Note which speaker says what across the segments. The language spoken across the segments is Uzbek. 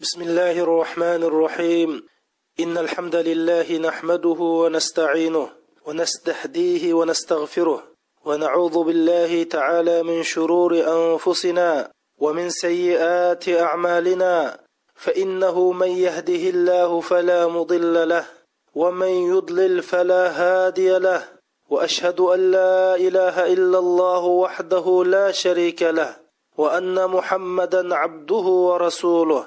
Speaker 1: بسم الله الرحمن الرحيم إن الحمد لله نحمده ونستعينه ونستهديه ونستغفره ونعوذ بالله تعالى من شرور أنفسنا ومن سيئات أعمالنا فإنه من يهده الله فلا مضل له ومن يضلل فلا هادي له وأشهد أن لا إله إلا الله وحده لا شريك له وأن محمدا عبده ورسوله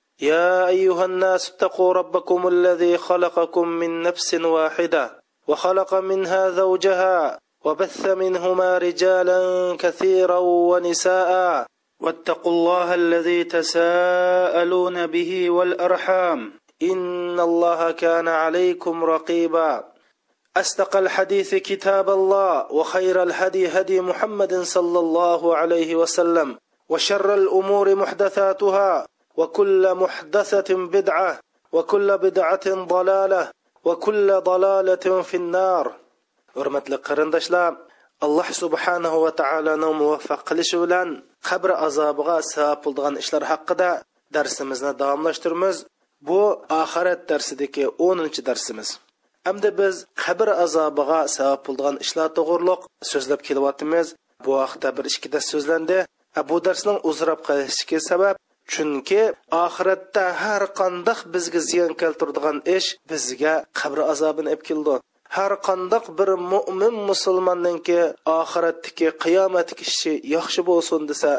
Speaker 1: يا ايها الناس اتقوا ربكم الذي خلقكم من نفس واحده وخلق منها زوجها وبث منهما رجالا كثيرا ونساء واتقوا الله الذي تساءلون به والارحام ان الله كان عليكم رقيبا استقى الحديث كتاب الله وخير الهدي هدي محمد صلى الله عليه وسلم وشر الامور محدثاتها وكل محدثة بدعة وكل بدعة ضلالة وكل ضلالة في النار hurmatli qarindoshlar alloh subhanahu va taoloni muvaffaq qilishi bilan qabr azobiga sabab bo'ladigan ishlar haqida darsimizni davomlashtiramiz bu oxirat darsidagi o'ninchi darsimiz hamda biz qabr azobiga sabab bo'ladigan ishlar to'g'riliq so'zlab kelyapmiz bu haqda bir ikki dars so'zlandi bu darsning uzrab qolishiki sabab chunki oxiratda har qandoq bizga ziyon keltiradigan ish bizga qabr azobini olib keldi har qandoq bir mo'min musulmonninki oxiratdagi qiyomatdagi ishi yaxshi bo'lsin desa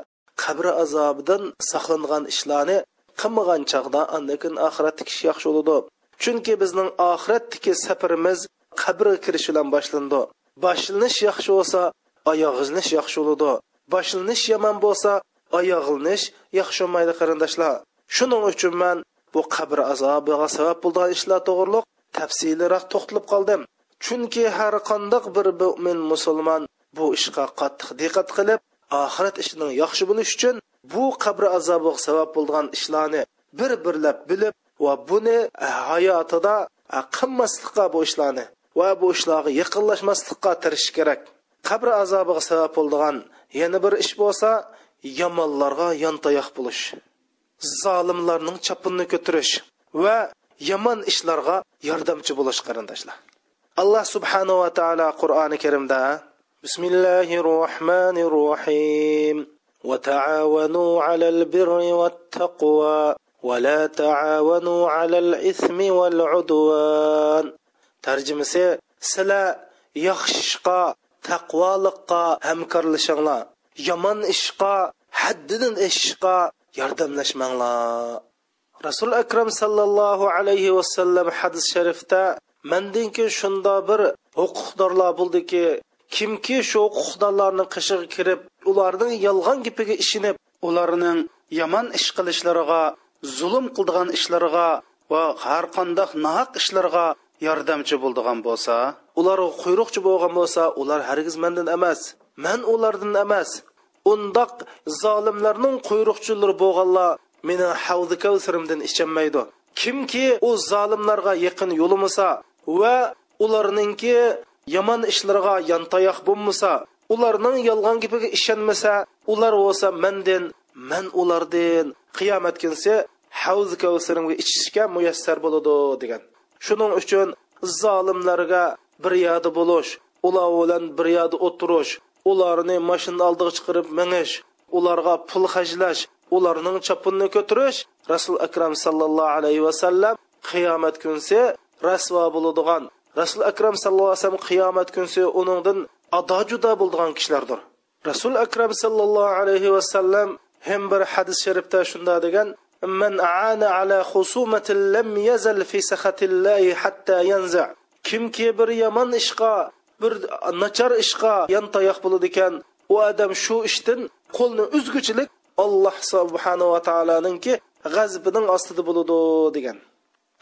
Speaker 1: qabr azobidan saqlangan ishlarni qilmagan chog'da andakin oxiratdagi ish yaxshi bo'ladi chunki bizning oxiratdagi safarimiz qabrga kirish bilan boshlandi boshlanish yaxshi bo'lsa oyoq g'izlash yaxshi bo'ladi boshlanish yomon bo'lsa oyog'ilnish yaxshi bo'lmaydi qarindoshlar shuning uchun man bu qabr azobiga sabab bo'lgan ishlar to'g'riliq tafsiliroq to'xtalib qoldim chunki har qandoq bir mo'min musulmon bu ishga qattiq diqqat qilib oxirat ishining yaxshi bo'lishi uchun bu qabr azobiga sabab bo'lgan ishlarni bir birlab bilib va buni hayotida qilmaslikqa bu ishlarni va bu ishlarga yaqinlashmaslikqa tirishish kerak qabr azobiga sabab bo'lgan yana bir ish bo'lsa yomonlarga yontayoq bo'lish zolimlarning chapinni ko'tarish va yomon ishlarga yordamchi bo'lish qarindoshlar alloh subhanava taolo qur'oni karimda bismillahi rohmanir rohim وتعاونوا على البر والتقوى ولا تعاونوا على الإثم والعدوان ترجمسي سلا يخشقا تقوالقا همكرلشنلا yomon ishqa haddidan ishqa yordamlashmanglar rasul akram sallallohu alayhi vasallam hadis sharifda mandinki shunda bir huquqdorlar bo'ldiki kimki shu huquqdorlarning qishig'i kirib ularning yolg'on gapiga ishinib ularning yomon ish qilishlariga zulm qildigan ishlariga va har qanday nohaq ishlarga yordamchi bo'ldigan bo'lsa ular quyruqchi bo'lgan bo'lsa ular hargiz mandan emas Мен ulardan emas undoq zolimlarning quyruqchilari bo'lganlar meni havzi kavsirimdan ichanmaydi Кимки у zolimlarga yaqin yo'limasa ва ularninki yomon ishlarga yantayoq bo'lmasa ularning yolg'on gapiga ishonmasa ular bo'lsa mandan man ulardan qiyomat kunsi havzi kavsirimga ichishga muyassar bo'ladi degan shuning uchun zolimlarga bir yoda bo'lish улар bilan bir yoda o'tirish ularni mashina oldiga chiqarib minish ularga pul hajlash ularning chopunini ko'tirish rasul akram sallallohu alayhi vasallam qiyomat kunsi rasvo bo'ladigan rasul akram sallallohu alayhi vasallam qiyomat kunsi uningdan ado judo bo'ladigan kishilardir rasul akram sallallohu alayhi vasallam ham bir hadis sharifda shunda degan من عان على خصومة لم يزل في سخط الله حتى ينزع kimki bir yomon ishqa bir nachar ishga yon tayoq bo'ladi ekan u odam shu ishdan qo'lni uzguchilik alloh subhanava taoloninki g'azbining ostida bo'ladi degan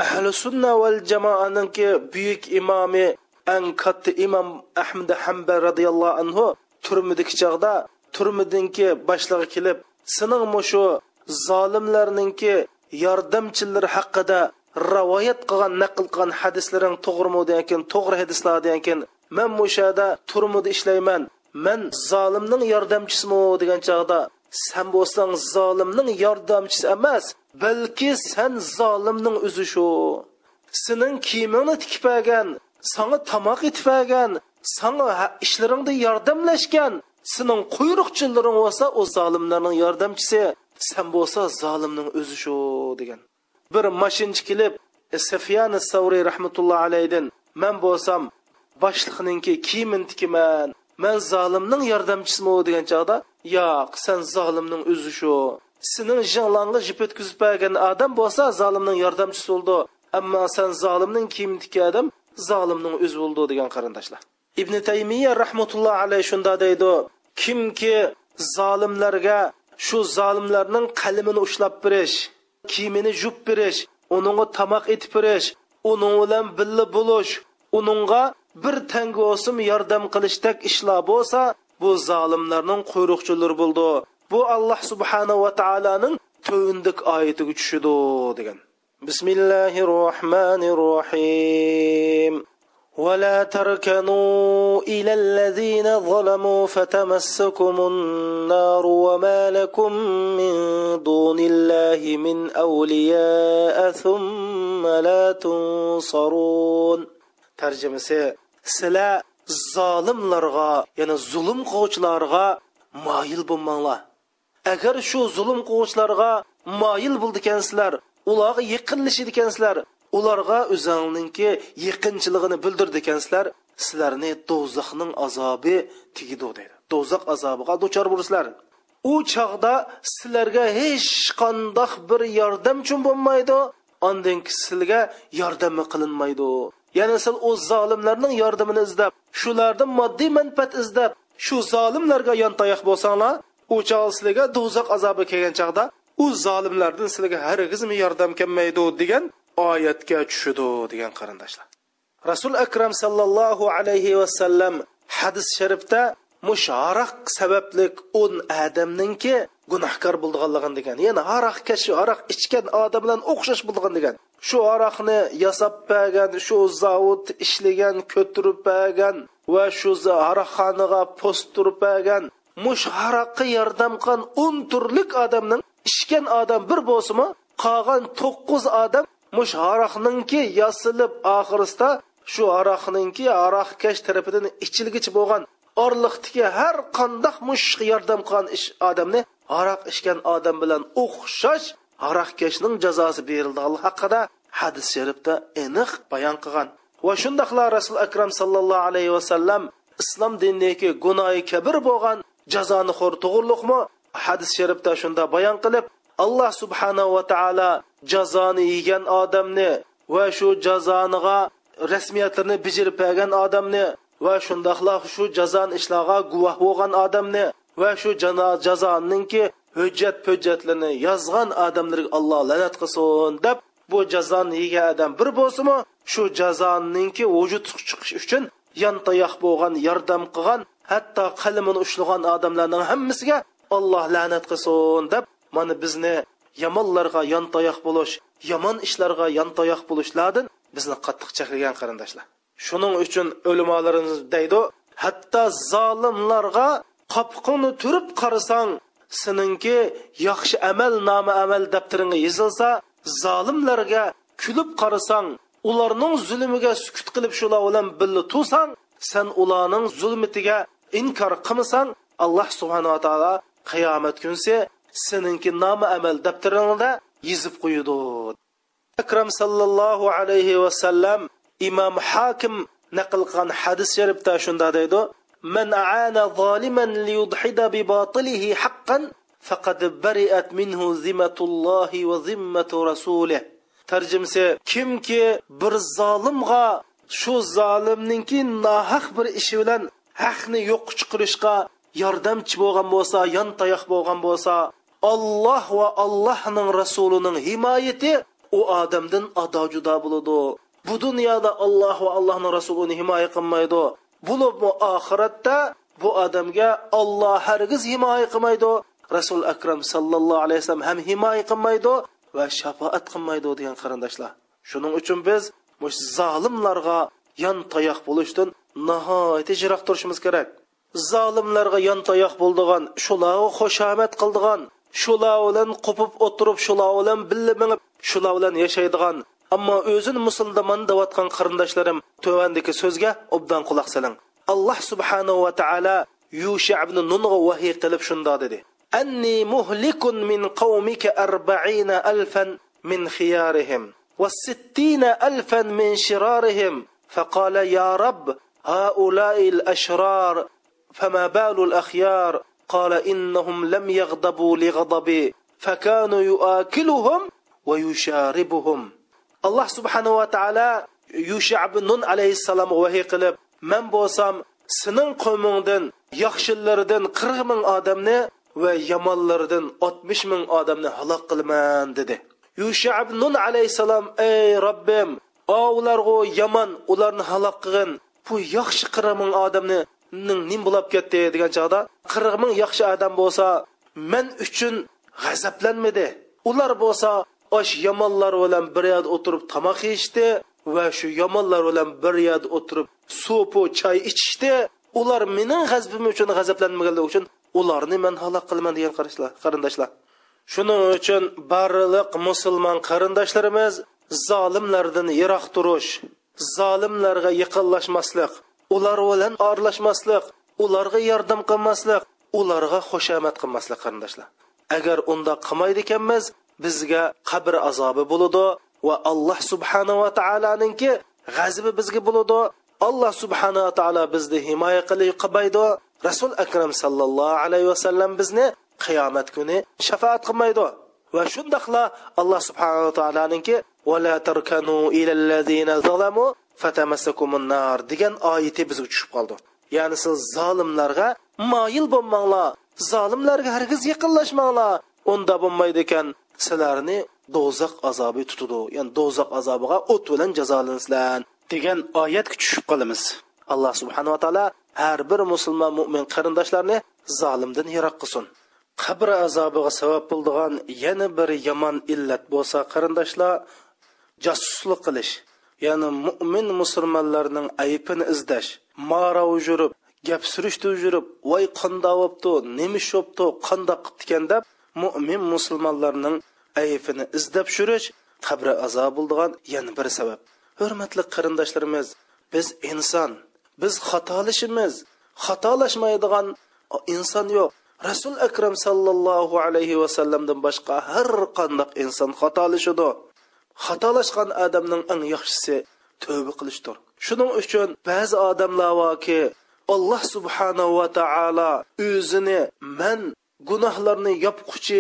Speaker 1: ahli sunna val jamoaninki buyuk imomi eng katta imom ahmad hamba roziyallohu anhu turmadagi chog'da turmidinki boshlig'i kelib mo shu zolimlarninki yordamchilar haqida rivoyat qilgan naql qilgan hadislaring to'g'rimi degan to'g'ri hadislar degan men mushada turmida ishlayman man zolimning yordamchisimi degan chog'da sen bo'lsang zolimning yordamchisi emas balki sen zolimning o'zi shu sening kiyimingni tikib bergan sanga tomoq etib bergan sanga ishlaringda yordamlashgan sening quyruqchilaring bo'lsa u zolimlarning yordamchisi sen bo'lsa zolimning o'zi shu degan bir mashinchi kelib e, safyan savriy rahmatullohi alayhidan man bo'lsam boshliqninki kiyimini tikiman man zolimning yordamchisimi degan chog'da yo'q san zolimning o'zi shu sening jinglang'i jip o'tkazib bergan odam bo'lsa zolimning yordamchisi bo'ldi ammo sen zolimning kiyimini tikadim odam zolimning o'zi bo'ldi degan qarindoshlar ibn taymiya rahmatulloh alayhi shunda deydi kimki zolimlarga shu zolimlarning qalimini ushlab berish kiyimini yuvib berish uningga tomoq etib berish uning bilan billa bo'lish uningga bir tanga bo'lsin yordam qilishdek ishlar bo'lsa bu zolimlarning quyruqchilari bo'ldi bu alloh subhanava taoloning to'vindik oyatiga tushidi degan bismillahi rohmanir rohim ولا تركنوا إلى الذين ظلموا فتمسكم النار وما لكم من دون الله من أولياء ثم لا تنصرون tarjimasi sizlar zolimlarga ya'ni zulm qiluvchilarga moyil bo'lmanglar agar shu zulm qiluvchilarga moyil bo'ldikansizlar ularga yaqinlashdikansizlar ularga o'zingninki yaqinchiligini bildirdikansizlar sizlarni do'zaxning azobi tegidi dedi do'zax azobiga duchor bo'lsizlar u chog'da sizlarga hech qandoq bir yordam uchun bo'lmaydi ondan sizlarga yordami qilinmaydi yana sil o'z zolimlarning yordamini izlab shulardan moddiy manfaat izlab shu zolimlarga yontayoq bo'lsanglar u chog' sizlarga do'zax azobi kelgan chaqda, u zolimlardan sizlarga qizmi yordam kelmaydi degan oyatga tushdi degan qarindoshlar rasul akram sallallohu alayhi sallam hadis sharifda mush aroq sabablik o'n adamninki gunohkor bo'lganligini degan ya'ni aroq kash aroq ichgan odam bilan o'xshash bo'lgan degan shu aroqni yasab bergan shu zavod ishlagan ko'tirib bergan va shu aroqxonaga post turib bergan mush haroqqa yordam qilgan o'n turlik odamning ishgan odam bir bo'lsinmi qolgan to'qqiz odam mush haroqninki yosilib oxirisida shu aroqninki aroqkash tarafidan ichilgich bo'lgan orliqdiki har qandoq mushq yordam qilgan ish odamni aroq ichgan odam bilan o'xshash haroqkashning jazosi berilganligi haqida hadis sharifda aniq bayon qilgan va shundoqla rasul akram sallallohu alayhi vasallam islom dinidagi gunoyi kabir bo'lgan jazoni xo'r to'g'riliqmi hadis sharifda shunda bayon qilib alloh subhanahu va taolo jazoni yegan odamni va shu jazoniga rasmiyatlarni bijirib bergan odamni va shundoqla shu jazoni ishlog'a guvoh bo'lgan odamni va shu jazoninki hujjat pujjatlarni yozgan odamlarga alloh la'nat qilsin deb bu jazoni yegan odam bir bo'lsinmi shu jazoninki vujud chiqish uchun yantayoq bo'lgan yordam qilgan hatto qalmini ushlagan odamlarning hammasiga alloh la'nat qilsin deb mana bizni yomonlarga yantayoq bo'lish yomon ishlarga yantayoq bo'lishlardan bizni qattiq chaqirgan qarindoshlar shuning uchun o'limolarimiz deydi hatto zolimlarga qopqini turib qarasang seninki yaxshi amal nomi amal daftaringa yozilsa zolimlarga kulib qarasang ularning zulmiga sukut qilib shular bilan birga tursang sen ularning zulmitiga inkor qilmasang alloh subhanava taolo qiyomat kunsi seninki nomi amal daftaringda yozib qo'yadi akram sallallohu alayhi vasallam imom hokim naql qilgan hadis sharifda shunday deydi من أعان ظالما ليضحد بباطله حقا faqad bariat minhu zimmatullohi va zimmatu rasulih tarjimasi kimki bir zolimga shu zolimninki nohaq bir ishi bilan haqni yo'q chiqarishga yordamchi bo'lgan bo'lsa yon tayoq bo'lgan bo'lsa olloh va allohning rasulining himoyati u odamdan ado judo bo'ladi bu dunyoda olloh va allohning rasuli uni himoya qilmaydi bu oxiratda bu odamga olloh hargiz himoya qilmaydi rasul akram sallallohu alayhi vasallam ham himoya qilmaydi va shafoat qilmaydi degan qarindoshlar shuning uchun biz mush zolimlarga yon tayoq bo'lishdan nihoyatda yiroq turishimiz kerak zolimlarga yon tayoq bo'ldigan shular xushomat qildigan shular bilan qopib o'tirib shular bilan birga minib shular bilan yashaydigan ammo o'zini musulmon deyotgan qarindoshlarim tovandagi so'zga obdan quloq soling alloh subhanahu va taolo yusha ibn nunga vahiy qilib shundoq dedi anni muhlikun min qavmika arba'ina alfan min khiyarihim وستين ألفا من شرارهم فقال يا رب هؤلاء الأشرار فما بال الأخيار قال إنهم لم يغضبوا لغضبي فكانوا يؤكلهم ويشاربهم alloh subhanava taolo yushabi nun alayhissalomga vahiy qilib man bo'lsam sening qo'mingdan yaxshilardan qirq ming odamni va yomonlardan oltmish ming odamni halok qilaman dedi yushab nun alayhissalom ey robbim o ularg'u yomon ularni halok qilgin bu yaxshi qirq ming odamni nim bo'lib ketdi degan chog'da qirq ming yaxshi odam bo'lsa men uchun g'azablanmadi ular bo'lsa osh yomonlar bilan bir yerda o'tirib tomoq yeyishdi va shu yomonlar bilan bir yerda o'tirib so'pu choy ichishdi ular mening g'azbim uchun g'azablanmaganligi uchun ularni men halok qilaman degan qarindoshlar shuning uchun barliq musulmon qarindoshlarimiz zolimlardan yiroq turish zolimlarga yaqinlashmaslik ular bilan aralashmaslik ularga yordam qilmaslik ularga xushomad qilmaslik qarindoshlar agar unda qilmaydi ekanmiz bizga qabr azobi bo'ladi va alloh subhanava taoloninki g'azibi bizga bo'ladi alloh subhanava taolo bizni himoya qilib qilmaydi rasul akram sallallohu alayhi vasallam bizni qiyomat kuni shafoat qilmaydi va shundoqla alloh subhanava taoloninki vala tarkanu ilallazina zalamu fatamassakumun nar degan oyati bizga tushib qoldi ya'ni siz zolimlarga moyil bo'lmanglar zolimlarga hargiz yaqinlashmanglar unda bo'lmaydi ekan sizlarni do'zax azobi tutadi ya'ni do'zax azobiga o't bilan jazolansizlar degan oyatga tushib qolamiz alloh subhanava taolo har bir musulmon mo'min qarindoshlarni zolimdan yiroq qilsin qabr azobiga sabab bo'ladigan yana bir yomon illat bo'lsa qarindoshlar jasuslik qilish ya'ni mo'min musulmonlarning aybini izlash marov yurib gap surishtirib yurib voy qandoq bo'libdi nima ish bo'libdi qandoq qilibdi ekan deb mo'min musulmonlarning ayfini izlab shurish qabri azob bo'ldigan yana bir sabab hurmatli qarindoshlarimiz biz inson biz xatolashimiz xatolashmaydigan inson yo'q rasul akram sallallohu alayhi vasallamdan boshqa har qandaq inson xatolashadi xatolashgan odamning eng yaxshisi tavba qilishdir shuning uchun ba'zi odamlar borki alloh subhanahu va taolo o'zini man gunohlarni yopquchi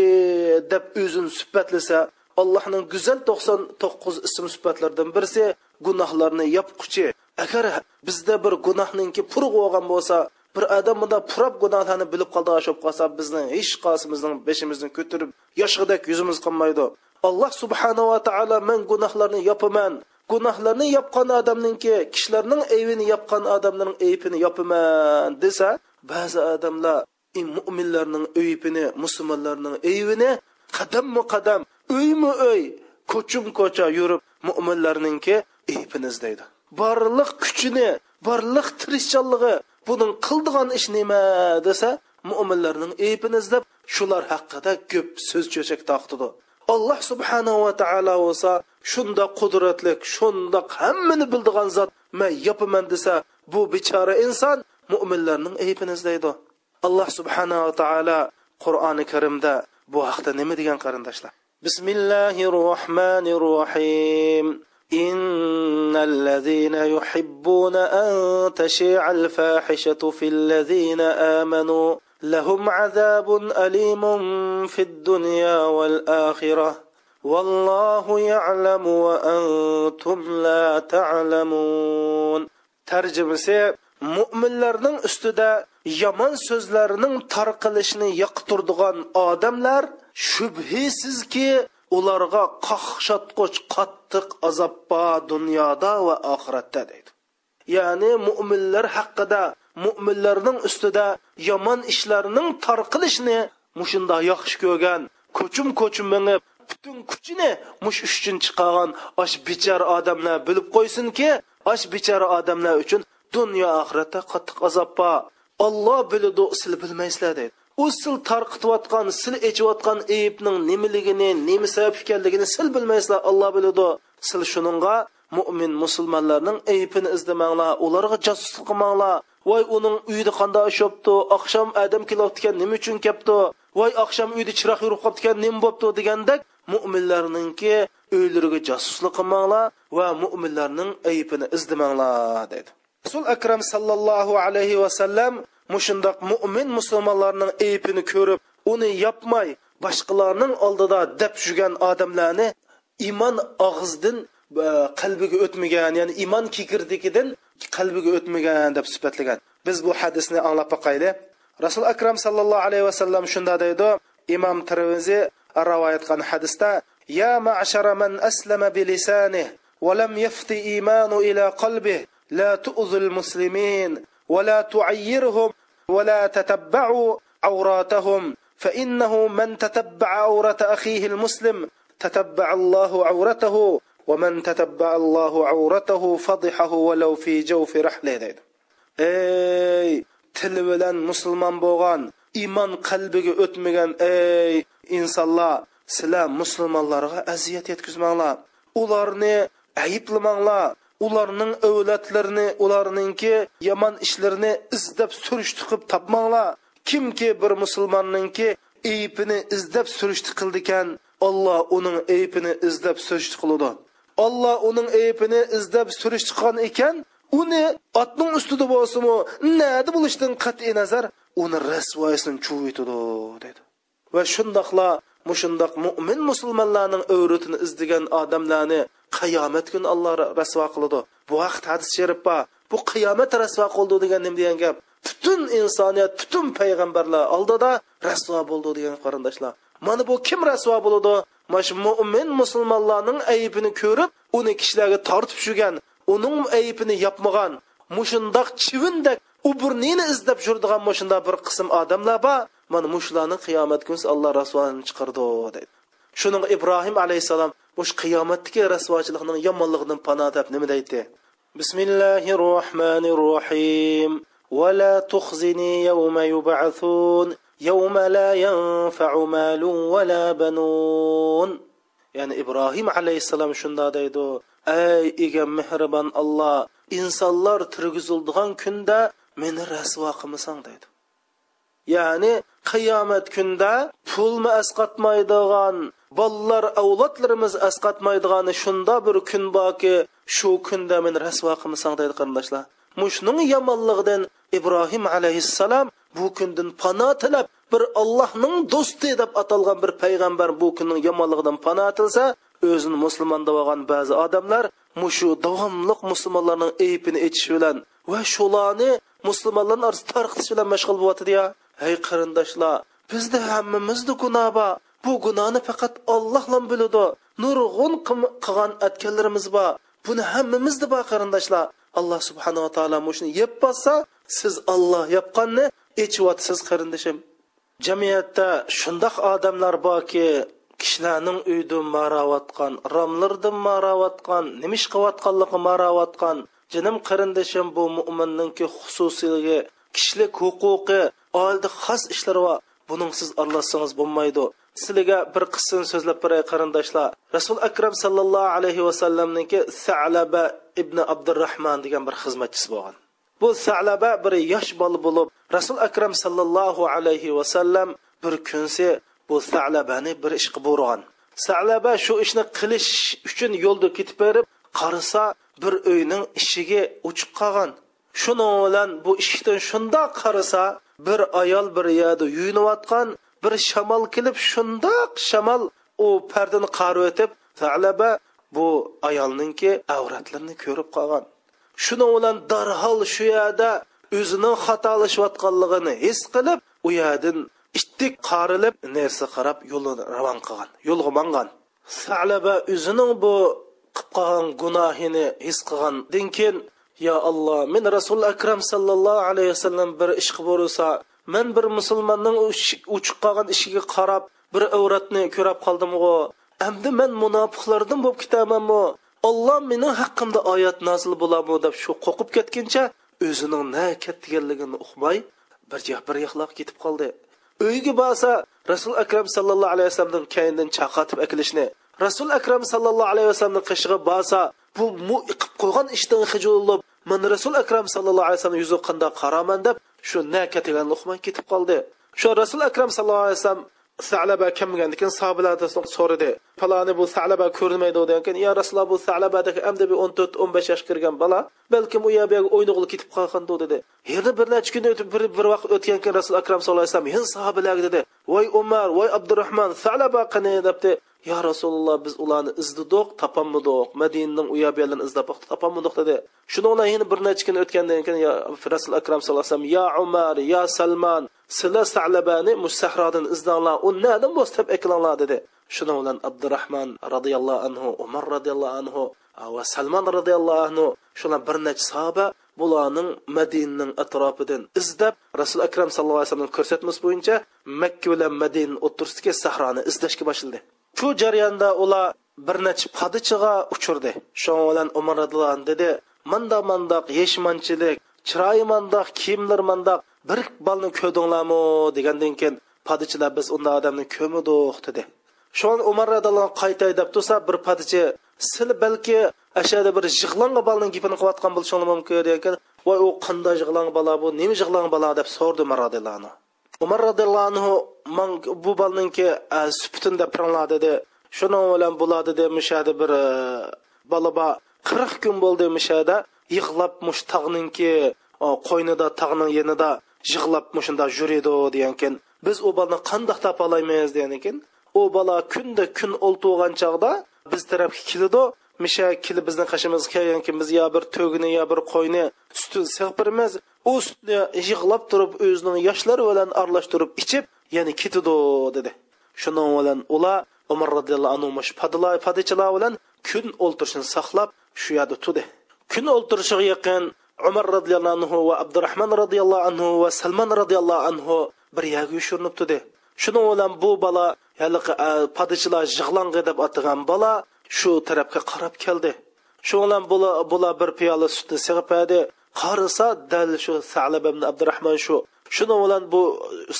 Speaker 1: deb o'zini sifatlasa allohning go'zal to'qson to'qqiz ism sifatlaridan birisi gunohlarni yopquchi agar bizda bir gunohninki puruq bo'lgan bo'lsa bir odam bunda purab gunohlarni bilib qoldi oshib qolsa bizni hech qaysimizning beshimizni ko'tarib yoshg'idek yuzimiz qolmaydi alloh subhanava taolo men gunohlarni yopaman gunohlarni yopgan odamninki kishilarning aybini yopgan odamlarning aybini yopaman desa ba'zi odamlar mo'minlarning uyibini musulmonlarning uyini qadammi qadam uymi uy ko'chim ko'cha yurib mo'minlarninki uyibini izlaydi borliq kuchini borliq tirishchanligi buning qildigan ish nima desa mo'minlarning eyibini izlab shular haqida ko'p so'z cho'chak taqtidi alloh subhanava taolo bo'lsa шунда қудратлик шунда ҳаммани билдиган zot мен yopaman деса бу bechora инсон mo'minlarning eyibini izlaydi الله سبحانه alloh subhanava taolo qur'oni karimda bu haqda nima degan بسم الله الرحمن الرحيم إن الذين يحبون أن تشيع الفاحشة في الذين آمنوا لهم عذاب أليم في الدنيا والآخرة والله يعلم وأنتم لا تعلمون ترجم سيء مؤمن لرنن استداء yomon so'zlarining tarqalishini yoqtirdigan odamlar shubhisizki ularga qaqshatqich qattiq azob bor dunyoda va oxiratda deydi ya'ni mo'minlar haqida mo'minlarning ustida yomon ishlarning tarqilishini mushunda yaxshi ko'rgan ko'chim ko'chim minib butun kuchini mush uchun chiqargan osh bechora odamlar bilib qo'ysinki osh bechora odamlar uchun dunyo oxiratda qattiq azob bor olloh biladi sil bilmaysizlar deydi u sil tarqitayotgan sil echiyotgan eyibning nimaligini nima sabab ekanligini sil bilmaysizlar olloh biladi sil shuninga mo'min musulmonlarning eyibini izlamanglar ularga josuslik qilmanglar voy uning uyida qanday ish bo'libdi oqshom adam kelyaptikan nima uchun kelibdi voy oqshom uyda chiroq yurib qolibdikan nima bo'libdi degandek mo'minlarninki uylariga josuslik qilmanglar va mo'minlarning ayibini izdamanglar dedi rasul akram sallallohu alayhi vasallam mushundoq mo'min musulmonlarning aybini ko'rib uni yopmay boshqalarning oldida deb yurgan odamlarni iymon og'izdan e, qalbiga o'tmagan ya'ni iymon kikirdikidan qalbiga o'tmagan deb sifatlagan biz bu hadisni anglab boqayli rasul akram sallallohu alayhi vasallam shunda deydi imom termiziy rivoyat qilgan hadisda ya ma'shara man aslama va lam yafti إيمان ila قلبه لا تؤذوا المسلمين ولا تعيرهم ولا تتبعوا عوراتهم فانه من تتبع عوره اخيه المسلم تتبع الله عورته ومن تتبع الله عورته فضحه ولو في جوف رحله اي إيه، تلولن مسلمان بوغان ايمان قلبك اتمغان اي انسان الله سلام مسلم الله رغا ازيات يتكزمان الله اولارني عيب لمان الله ularning avlatlarini ularningki yomon ishlarini izlab surishtiqib topmanglar kimki bir musulmonningki eypini izlab surishti qildikan olloh uning eypini izlab surishti qiladi olloh uning eypini izlab surishtiqan ekan uni otning ustida bo'lsinmi nadi bo'lishidan qat'iy nazar uni rasvoyisini chuvitidi dedi va shundoqla mushundoq mo'min musulmonlarning o'vrutini izlagan odamlarni qiyomat kuni alloh rasvo qildi bu vaqt hadis sharif bor bu qiyomat rasvo qildi degan nima degan gap butun insoniyat butun payg'ambarlar oldida rasvo bo'ldi degan qarindoshlar mana bu kim rasvo bo'ldi mana shu mo'min musulmonlarning aybini ko'rib uni kishilarga tortib tushirgan uning aybini yopmagan mushundoq chivindak uburnini izlab yurdigan mashunda bir qism odamlar bor mana mushlarni qiyomat kuni alloh rasvolini chiqardi dedi shuning ibrohim alayhissalom o'sha qiyomatdagi rasvochilikning yomonligidan pano deb nima deydi bismillahi rohmanir rohim ولا تخزني يوم يبعثون يوم لا ينفع مال ولا بنون ya'ni ibrohim alayhissalom shunda deydi ey ega mehribon olloh insonlar turgizildigan kunda meni rasvo qilmasang deydi ya'ni qiyomat kunda pulmi asqatmaydigan bolalar avlodlarimiz asqatmaydigan shunda bir kun borki shu kunda men rasvo qilmasang deydi qarindoshlar mushning yomonligidan ibrohim alayhissalom bu kundan pano tilab bir allohning do'sti deb atalgan bir payg'ambar bu kunning yomonligidan pano tilsa o'zini musulmon deb olgan ba'zi odamlar mushu davomliq musulmonlarning aybini aytishi bilan va shularni musulmonlarni orasida tarqitish bilan mashg'ul bo'lyotidi ey qarindoshlar bizda hammamizda gunoh bor bu gunohni faqat ollohla biladi nurg'un qilgan atkanlarimiz bor buni hammamizda bor qarindoshlar alloh subhanava taolo mushuni yeb bossa siz olloh yopqanni echyotisiz qarindoshim jamiyatda shundoq odamlar borki kishilarning uyida maravotgan romlarda maravotgan nimish ish qilayotganligi maravotgan jinim qarindoshim bu mo'minninki xususiyligi kishilik huquqi oldi xos ishlar va buning siz aralashsangiz bo'lmaydi sizlarga bir qismini so'zlab beray qarindoshlar rasul akram sallallohu alayhi vasallamniki salaba ibn abdurahmon degan bir xizmatchisi bo'lgan bu salaba bir yosh bola bo'lib rasul akram sallallohu alayhi vasallam bir kunsi bu salabani bir ish qilib borgan salaba shu ishni qilish uchun yo'lda ketib berib qarasa bir uyning eshigi ochiq qolgan shuni bilan bu eshikdan shundoq qarasa bir ayol bir yerda yuvinayotgan bir shamol kelib shundoq shamol u pardani qarib o'tib talaba bu ayolninki avratlarini ko'rib qolgan shuni bilan darhol shu yerda o'zining xatolashayotganligini his qilib u yerdan ittik qorilib narsa qarab yo'lini ravon qilgan yo'lga mangan salaba o'zining bu qilib qolgan gunohini his qilgandan keyin yo alloh men rasuli akram sallallohu alayhi vasallam bir ish ishqi bo'lsa men bir musulmonning uchiq qolgan ishiga qarab bir avratni ko'rib qoldimg'u endi men munofiqlardan bo'lib ketamanmi olloh meni haqqimda oyat nozil bo'ladimi deb shu qo'rqib ketguncha o'zining na ketganligini uqmay bir yoq bir yoqlab ketib qoldi uyga borsa rasul akram sallallohu alayhi vasallamning kayindan chaqatib akilishni rasul akram sallallohu alayhi vasallamning qishig'i borsa bu mu iqib qo'ygan ishdan xijul bo'lib man rasul akram sallallohu alayhi vasallam yuziga qandoq qaraman deb shu naka luqman ketib qoldi shu rasul akram sallallohu alayhi vasallam salaba kelmagandan keyin sahobalardan so'radi paloni bu salaba ko'rinmaydi degan keyin yo rasululloh bu salabadagi amdi bir o'n to'rt o'n besh yosh kirgan bola balkim u yerga o'ynag'ili ketib qolgandi dedi yana bir necha kun o'tib bir bir vaqt o'tgan keyin rasul akram sallallohu alayhi vasallam hin sahobalar dedi voy umar voy abdurahmon salaba qani debdi yo rasululloh biz ularni izdidoq topolmadik madinaning u yoq bu yerlarini izlab boqdik topolmadik dedi shuningla yana bir necha kun o'tgandan keyin rasul akram sallallohu alayhi vasallam yo umar yo salman sizlar salabani sahrodan izlanglar u nadan bo'lsa deb eklanglar dedi shuning bilan abdurahmon roziyallohu anhu umar roziyallohu anhu va salmon roziyallohu anhu shular bir necha sahoba bularning madinning atrofidan izlab rasul akram sallallohu alayhi vasallam ko'rsatmasi bo'yicha makka bilan madina o'rtasidagi sahroni izlashga boshladi shu jarayonda ular bir necha podichiga uchurdi shuning bilan umar radhiyallohu dedi manda mandoq yeshmanchilik chiroyi mandoq kiyimlar mandoq bir balni ko'rdinglarmi degandan keyin podichilar biz unday odamni ko'midik dedi shun umar radhiyallohu qaytay deb tursa bir podichi sil balki ashada bir yig'langan balni gapini qilayotgan мүмкін mumkin degan voy u qanday yig'langan bu nima yig'langan деп deb so'rdi umar umar roziyallohu anhu man bu bolninki e, suputinda piringlar dedi shuning bilan bular dedi mishada bir e, bola bor qirq kun bo'ldi mishada yig'lab mush tog'ninki e, qo'ynida yenida yig'lab mushunda yuridi degankin biz misha kelib bizni qashimizga kelganki biz yo bir to'gini yo bir qo'yni sutini sig'birmiz u sutni yig'lab turib o'zining yoshlari bilan aralashtirib ichib yana ketidi dedi shuning bilan ular umar roziyallohu anhu padalar padichilar bilan kun o'ltirishini saqlab shu yerda turdi kun o'ltirishiga yaqin umar roziyallohu anhu va abdurahmon roziyallohu anhu va salmon roziyallohu anhu bir yerga yoshirinib turdi shuning bilan bu bola haligi padichilar yig'langi deb atagan bola shu tarafga qarab keldi shu bilan bular bir piyola sutni sig'ipadi qarisa dal shu salab ibn abdurahmon shu shuni bilan bu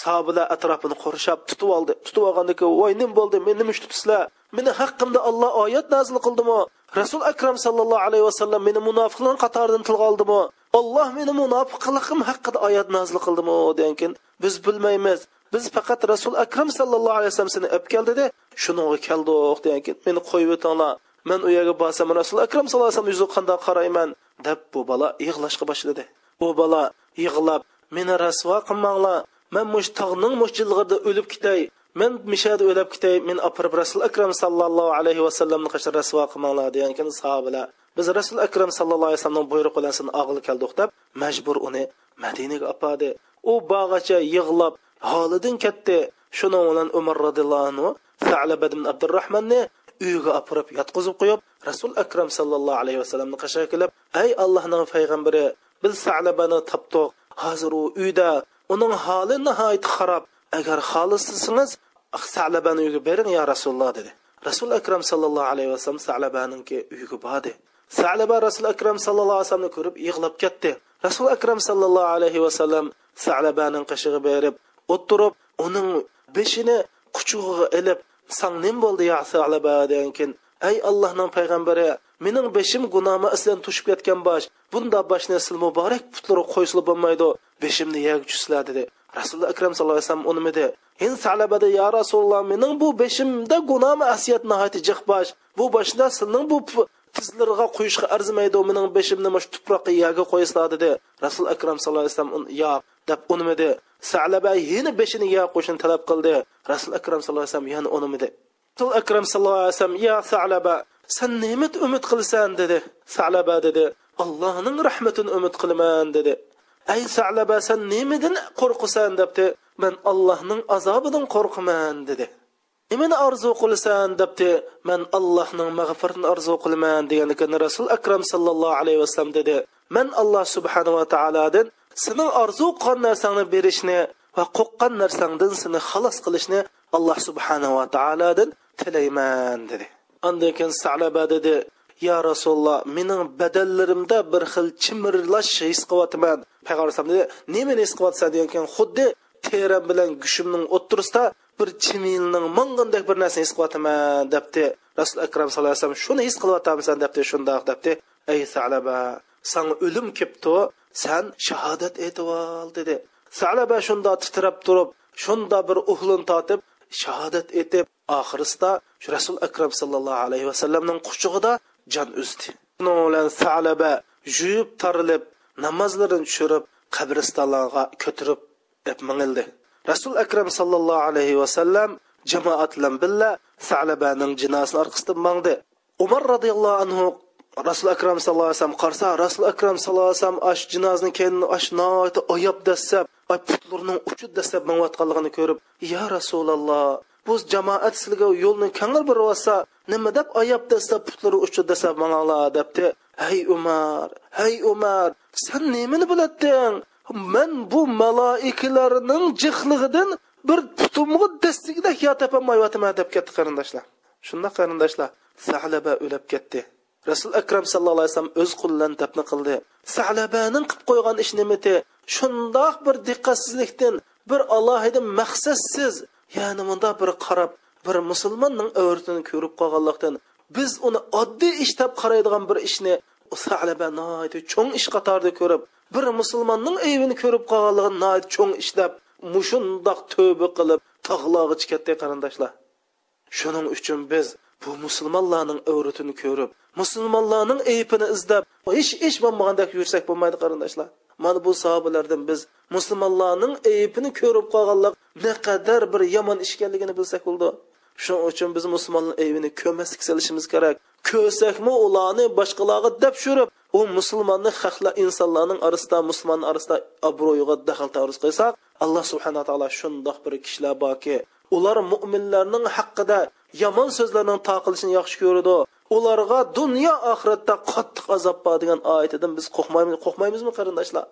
Speaker 1: sahobalar atrofini qurshab tutib oldi tutib olgandan keyin voy nim bo'ldi men nima ish tutibsizlar meni haqqimda olloh oyat nazil qildimi rasul akram sallallohu alayhi vasallam meni munofiqlar qatoridan tilga oldimi olloh meni munofiqligim haqida oyat nazil qildimi degan keyin biz bilmaymiz biz faqat rasul akram sallallohu alayhi vasallamsini olib keldida shunga keldik degan meni qo'yib o'tinglar man u yerga borsam rasul akram sallallohu alayhi vasallam yuziga qanday qarayman deb bu bola yig'lashga boshladi u bola yig'lab meni rasvo qilmanglar man mush tog'ning mushjilg'ida o'lib ketay men mishada o'lib ketay men opirib rasul akram sallallohu alayhi vasallamni qachon rasvo qilmanglar degan ekan sahobalar biz rasul akram sallallohu alayhi vasallamning buyrug'i bilan seni og'il keldik deb majbur uni madinaga opadi u bog'acha yig'lab holidan ketdi shuning bilan umar roziyallohu anhu salaba ibn abdurahmonni uyiga opirib yotqizib qo'yib rasul akram sallallohu alayhi vasallamni qashay kelib ey allohning payg'ambari biz salabani topdiq hozir u uyda uning holi nihoyat xarob agar xohlasangiz ah, salabani uyiga bering yo rasululloh dedi rasul akram sallallohu alayhi vasallam salabaninki uyiga bordi salaba rasul akram sallallohu alayhi vasallamni ko'rib yig'lab ketdi rasul akram sallallohu alayhi vasallam salabaning qishig'i berib o'tirib uning beshini quchug'iga ilib san nim bo'ldi ya salaba degan keyin ey allohning payg'ambari mening beshim gunohma islan tushib ketgan bosh bunda boshni sil muborak putlari qo'ysilib bo'lmaydi beshimni yeguchisizlar dedi rasululloh akram sallallohu alayhi vasallam dedi in salabada ya rasululloh mening bu beshimda gunohma asiyat nihoyat jiq bosh bu boshda silning bu tizlarga qo'yishga arzimaydi mening beshimni shu tuproqqa yaga qo'yasizlar dedi rasul akram sallallohu alayhi vasallam yo'q deb unimidi sahaba yana beshini yo qo'shini talab qildi rasul akram sallallohu alayhi vasallam yana unimidi rasul akram sallallohu alayhi vasallam yo salaba san nima umid qilasan dedi salaba dedi allohning rahmatini umid qilaman dedi ay salaba san nimadan qo'rqasan debdi man allohning azobidan qo'rqaman dedi nimani orzu qilasan debdi man allohning mag'firatini orzu qilaman degan ekan rasul akram sallallohu alayhi vasallam dedi man alloh subhanava taolodan seni orzu qilgan narsangni berishni va qo'rqqan narsangdan seni xalos qilishni alloh subhanava taolodan tilayman dedi andan keyin salaba dedi yo rasululloh mening badallarimda bir xil chimirlash his qilyapman payg'ambar dedi nimani his qilyapsan degan keyin xuddi teram bilan gushimning o'ttirisida bir chimilning ming'indek bir narsani his qilyapman debdi rasul akram sallallohu alayhi vasallam shuni his qilyapmisan debdi shundoq debdi ey salaba sanga o'lim kelibdi san shahodat etivol dedi salaba shunda titrab turib shunda bir uhlin totib shahodat etib oxirisida shu rasul akram sallallohu alayhi vasallamning quchug'ida jon uzdi bilan salaba yuyib tarilib namozlarini tushirib qabristonlarga ko'tirib mingildi rasul akram sallallohu alayhi vasallam jamoat bilan birga salabaning jinosini orqasidan mangdi umar roziyallohu anhu rasul akram sallallohu alayhi vasallam qarsa rasul akram sallallohu alayhi vasallam ash jinozni kelini ash noati oyab dasab putlarning uchi dasab minayotganligini ko'rib ya rasululloh bu jamoat sizga yo'lni kengir beryotsa nima deb oyab dasab putlari uchi dasab manglar debdi hey umar hey umar sen nimani bilading men bu maloikalarning jihlig'idan bir putimni dastigida yo topolmayotman deb ketdi qarindoshlar shunda qarindoshlar sahlaba o'lib ketdi rasul akram sallallohu alayhi vasallam o'z qo'lidan dafna qildi salabaning qilib qo'ygan ish nimati shundoq bir diqqatsizlikdan bir alohida maqsadsiz ya'ni bunda bir qarab bir musulmonning avratini ko'rib qolganlikdan biz uni oddiy ish deb qaraydigan bir ishni salaba cho'ng ish qatorida ko'rib bir musulmonning aybini ko'rib qolganligini cho'ng ish deb mushundoq tövba qilib tog'log'i katta qarindoshlar shuning uchun biz bu musulmonlarning avratini ko'rib musulmonlarning aybini izlab ish ish bo'lmagandek yursak bo'lmaydi qarindoshlar mana bu sahobalardan biz musulmonlarning aybini ko'rib qolganlik naqadar bir yomon ish ekanligini bilsak bo'ldi shuning uchun biz musulmonlar aybini ko'rmaslik qilishimiz kerak ko'rsakmi ularni boshqalarga deb shurib u musulmonni haqla insonlarning orasida musulmonni orasida obro'yiga daxl taruz qilsak alloh subhanaa taolo shundoq bir kishilar borki ular mo'minlarning haqida yomon so'zlarning taqilishini yaxshi ko'radi ularga dunyo oxiratda qattiq azob bor degan oyatidan biz qo'rqmaymiz qo'rqmaymizmi qarindoshlar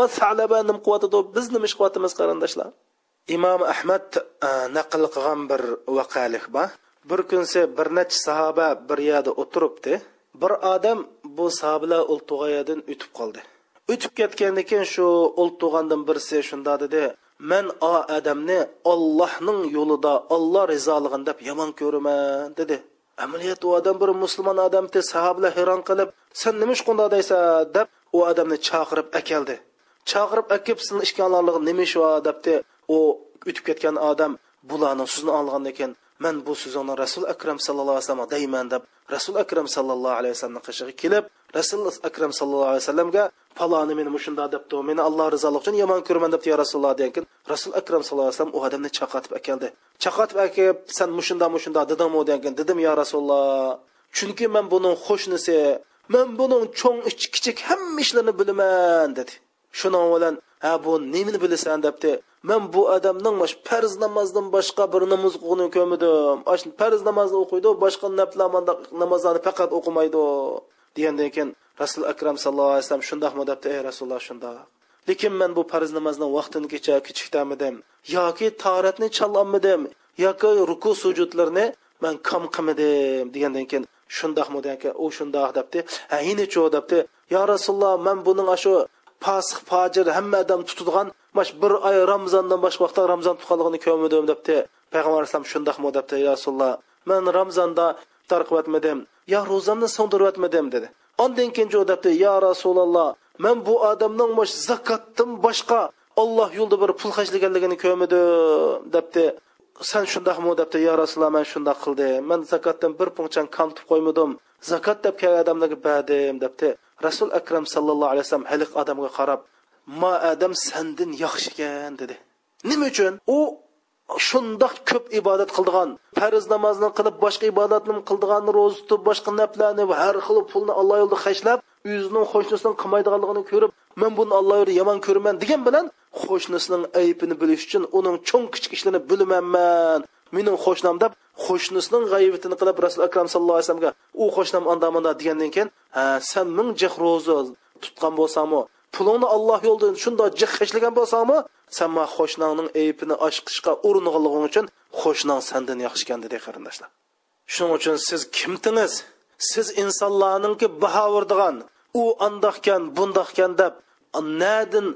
Speaker 1: man salaba nim qilyotidi biz nima ish qilyapmiz qarindoshlar imom ahmad e, naql qilgan bir vaqalik bor bir kunsa bir necha sahoba bir yerda o'tiribdi bir odam bu sahobalar ultug'ayadan o'tib qoldi o'tib ketgandan keyin shu ultug'andan birisi shunda dedi man o odamni ollohning yo'lida olloh rizolig'in deb yomon ko'raman dedi amaliyot u odam bir musulmon odamni sahobalar hayron qilib sen nima ish qunda deysa deb u odamni chaqirib akeldi chaqirib akib sizni ishkanlarlig nima ish debdi u o'tib ketgan odam bularni sizni olgandan keyin man bu so'zingni rasul akram sallallohu alayhi vasallamga deyman deb rasul akram sallallohu alayhi vasallamni qishiga kelib rasul akram sallallohu alayhi vasallamga paloni meni mushunda debdi meni alloh rizoligi uchun yomon ko'raman debdi yo rasululloh degan rasul akram sallallohu alayhi vasallam u odamni chaqatib akeldi chaqatib akib san mushunda mushunda dedimmi degan dedim yo rasululloh chunki man buning qo'shnisi man buning cho'ng kichik hamma ishlarni bilaman dedi shuning bilan ha bu nimani bilasan debdi men bu odamning mash farz namozdan boshqa bir namoz o'qig'ini ko'rmadim farz namozni o'qiydi boshqa naflar namozlarni faqat o'qimaydi degandan keyin rasul akram sallallohu alayhi vasallam shundoqmi debdi ey rasululloh shundoq lekin men bu farz namozni vaqtini kecha kechikdamidim yoki toratni chalolmadim yoki ruku sujudlarni man kam qilmadim degandan keyin shundoqmi degan u shundoq debdi ha inichu debdi yo rasululloh man buning shu fosiq fojir hamma odam tutadigan mash bir oy ramzondan boshqa vaqtda ramzon tutganligini ko'rmadim debdi payg'ambar alayhisalom shundoqmi debdi ya rasululloh men ramzonda iftor qilyotmadim yo ro'zamni so'ndirayotmadim dedi ondan keyin u debdi yo rasululloh men bu odamning mash zakotdan boshqa olloh yo'lida bir pul xajlaganligini ko'rmadim debdi sen shundoqmi debdi yo rasululloh men shundoq qildim men zakotdan bir punchang kamtib qo'ymadim zakot deb kelgan odamlarga berdim debdi rasul akram sallallohu alayhi vasallam haliq odamga qarab ma adam sandin yaxshi ekan dedi nima uchun u shundoq ko'p ibodat qildigan farz namozni qilib boshqa ibodatni qildigan ro'za tutib boshqa naflarni va har xil pulni alloh yo'lida xashlab o'zining qo'shnisini qilmaydiganligini ko'rib men buni alloh yo'lida yomon ko'raman degan bilan qo'shnisining aybini bilish uchun uning cho'ng kichik ishlarini bilamanman mening qo'shnim deb qo'shnisining g'ayibitini qilib rasul akram sallallohu alayhi vasallamga u xo'shnam anda degandan keyin ha san ming jih ro'zi tutgan bo'lsangmi pulingni alloh yo'lida shundoq jih ishlagan bo'lsangmi san ma xo'shnangning aybini osh qilishga uringanliging uchun qo'shning sandan yaxshi ekan dedi qarindoshlar shuning uchun siz kimdingiz siz insonlarningki bahovirdigan u andoqkan bundoqkan deb nadin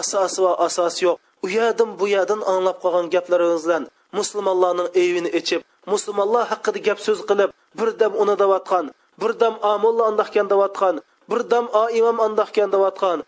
Speaker 1: asosi va asosi yo'q u yerdan bu yerdan anglab qolgan gaplaringiz bilan musulmonlarning evini ichib musulmonlar haqida gap so'z qilib bir dam uni davatgan birdam amulla davotgan davatgan dam o imom davotgan davatgan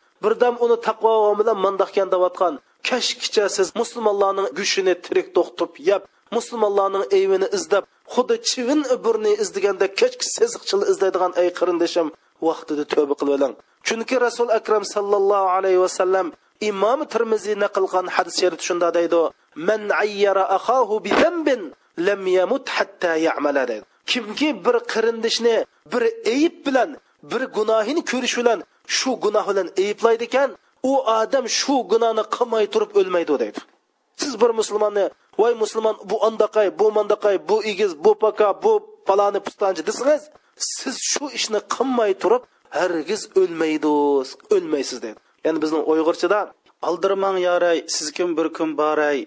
Speaker 1: dam uni taqvo bilan mandahkan davatgan kashkicha siz musulmonlarning gushini tirik to'xtib yeb musulmonlarning evini izlab xuddi chivin burni izlaganda kechki seziqchil izlaydigan ey qarindishim vaqtida tövba qilib oling chunki rasul akram sallallohu alayhi vasallam imom termiziy naql qilgan hadis sharif shunda deydi man ayyara akhahu bi zambin lam yamut hatta ya'mala deydi kimki bir qirindishni bir eyib bilan bir gunohini ko'rish bilan shu gunoh bilan eyiblaydi ekan u odam shu gunohni qilmay turib o'lmaydi deydi siz bir musulmonni voy musulmon bu andaqay bu mandaqay bu egiz bu paka bu paloni pustonchi desangiz siz shu ishni qilmay turib hargiz o'lmaydiz o'lmaysiz dedi ya'ni bizning uyg'urchada aldirmang yoray siz kim bir kun boray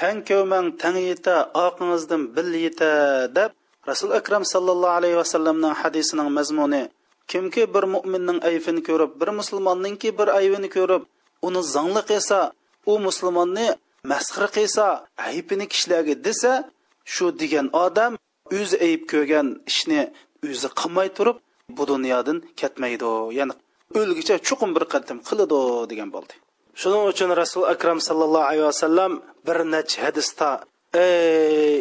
Speaker 1: tang ko'mang tang yeta oqingizdan bil yeta deb rasul akram sallallohu alayhi vasallamning hadisining mazmuni kimki bir mo'minning ayfini ko'rib bir musulmonningki bir aybini ko'rib uni zongli qilsa u musulmonni masxir qilsa aybini kishilarga desa shu degan odam o'zi ayb ko'rgan ishni o'zi qilmay turib bu dunyodan ketmaydi ya'ni o'lgicha chuqur bir qadam qiladi degan bo'ldi shuning uchun rasul akram sallallohu alayhi vasallam bir necha hadisda ey